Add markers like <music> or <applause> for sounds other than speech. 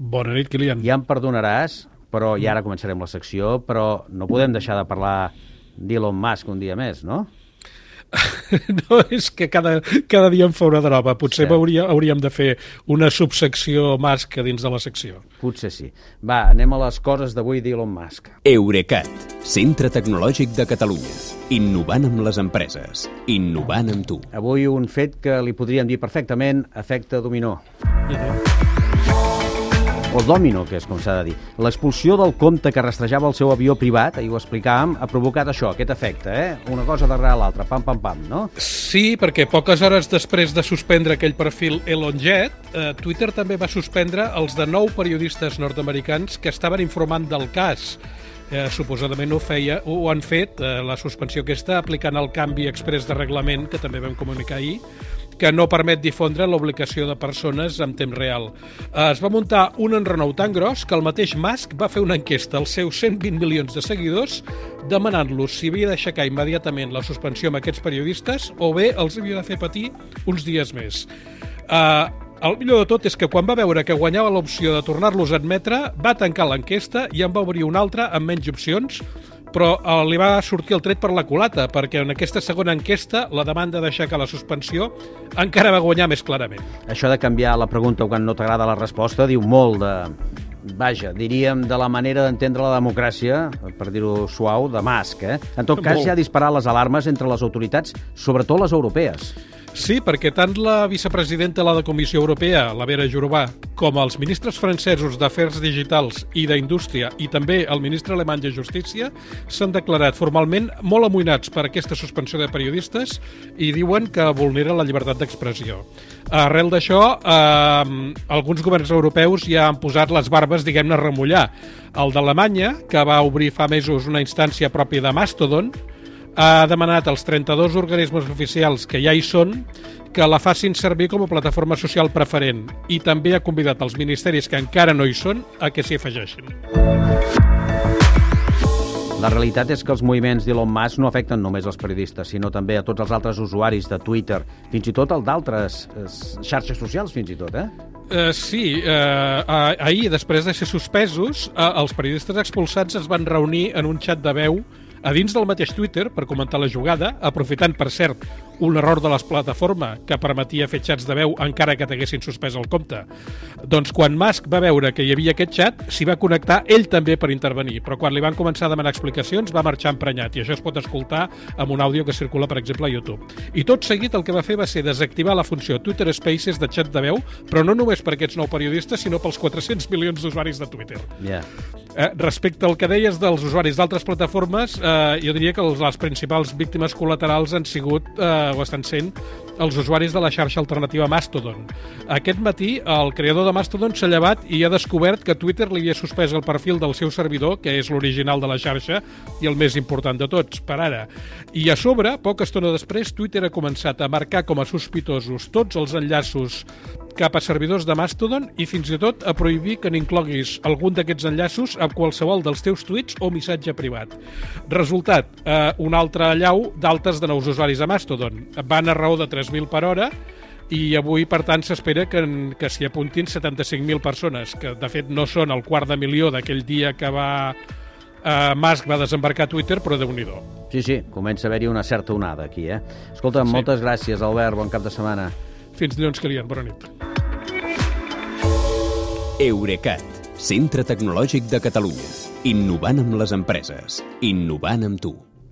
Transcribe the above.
Bona nit, Kilian. Ja em perdonaràs, però i ara començarem la secció, però no podem deixar de parlar d'Elon Musk un dia més, no? <laughs> no, és que cada, cada dia em fa una de nova. Potser Cert. hauria, hauríem de fer una subsecció Musk dins de la secció. Potser sí. Va, anem a les coses d'avui d'Elon Musk. Eurecat, centre tecnològic de Catalunya. Innovant amb les empreses. Innovant amb tu. Avui un fet que li podríem dir perfectament efecte dominó. O domino, que és com s'ha de dir. L'expulsió del comte que rastrejava el seu avió privat, ahir ho explicàvem, ha provocat això, aquest efecte, eh? Una cosa darrere l'altra, pam, pam, pam, no? Sí, perquè poques hores després de suspendre aquell perfil Elon Jet, eh, Twitter també va suspendre els de nou periodistes nord-americans que estaven informant del cas. Eh, suposadament ho, feia, ho han fet, eh, la suspensió aquesta, aplicant el canvi express de reglament, que també vam comunicar ahir, que no permet difondre l'obligació de persones en temps real. Eh, es va muntar un enrenou tan gros que el mateix Musk va fer una enquesta als seus 120 milions de seguidors demanant-los si havia d'aixecar immediatament la suspensió amb aquests periodistes o bé els havia de fer patir uns dies més. Uh, el millor de tot és que quan va veure que guanyava l'opció de tornar-los a admetre, va tancar l'enquesta i en va obrir una altra amb menys opcions, però eh, li va sortir el tret per la culata, perquè en aquesta segona enquesta la demanda d'aixecar la suspensió encara va guanyar més clarament. Això de canviar la pregunta quan no t'agrada la resposta diu molt de... Vaja, diríem de la manera d'entendre la democràcia, per dir-ho suau, de Musk, eh? En tot cas, ja ha disparat les alarmes entre les autoritats, sobretot les europees. Sí, perquè tant la vicepresidenta de la Comissió Europea, la Vera Jourova, com els ministres francesos d'Afers Digitals i d'Indústria i també el ministre alemany de Justícia s'han declarat formalment molt amoïnats per aquesta suspensió de periodistes i diuen que vulnera la llibertat d'expressió. Arrel d'això, eh, alguns governs europeus ja han posat les barbes, diguem-ne, remullar. El d'Alemanya, que va obrir fa mesos una instància pròpia de Mastodon, ha demanat als 32 organismes oficials que ja hi són que la facin servir com a plataforma social preferent i també ha convidat els ministeris que encara no hi són a que s'hi afegeixin. La realitat és que els moviments d'Elon Musk no afecten només els periodistes, sinó també a tots els altres usuaris de Twitter, fins i tot el d'altres eh, xarxes socials, fins i tot, eh? Uh, sí, uh, uh, ahir, després de ser suspesos, uh, els periodistes expulsats es van reunir en un xat de veu a dins del mateix Twitter per comentar la jugada, aprofitant, per cert, un error de les plataforma que permetia fer xats de veu encara que t'haguessin suspès el compte. Doncs quan Musk va veure que hi havia aquest xat, s'hi va connectar ell també per intervenir, però quan li van començar a demanar explicacions va marxar emprenyat i això es pot escoltar amb un àudio que circula, per exemple, a YouTube. I tot seguit el que va fer va ser desactivar la funció Twitter Spaces de xat de veu, però no només per aquests nou periodistes, sinó pels 400 milions d'usuaris de Twitter. Ja. Eh, respecte al que deies dels usuaris d'altres plataformes, eh, jo diria que les principals víctimes col·laterals han sigut, eh, o estan sent, els usuaris de la xarxa alternativa Mastodon. Aquest matí, el creador de Mastodon s'ha llevat i ha descobert que Twitter li havia suspès el perfil del seu servidor, que és l'original de la xarxa i el més important de tots, per ara. I a sobre, poca estona després, Twitter ha començat a marcar com a sospitosos tots els enllaços cap a servidors de Mastodon i fins i tot a prohibir que n'incloguis algun d'aquests enllaços a qualsevol dels teus tuits o missatge privat. Resultat, eh, un altre allau d'altes de nous usuaris a Mastodon. Van a raó de 3.000 per hora i avui, per tant, s'espera que, que s'hi apuntin 75.000 persones, que de fet no són el quart de milió d'aquell dia que va eh, Musk va desembarcar a Twitter, però déu nhi Sí, sí, comença a haver-hi una certa onada aquí, eh? Escolta, Sí. moltes gràcies, Albert, bon cap de setmana. Fins dilluns, Kilian. Bona nit. Eurecat, centre tecnològic de Catalunya. Innovant amb les empreses. Innovant amb tu.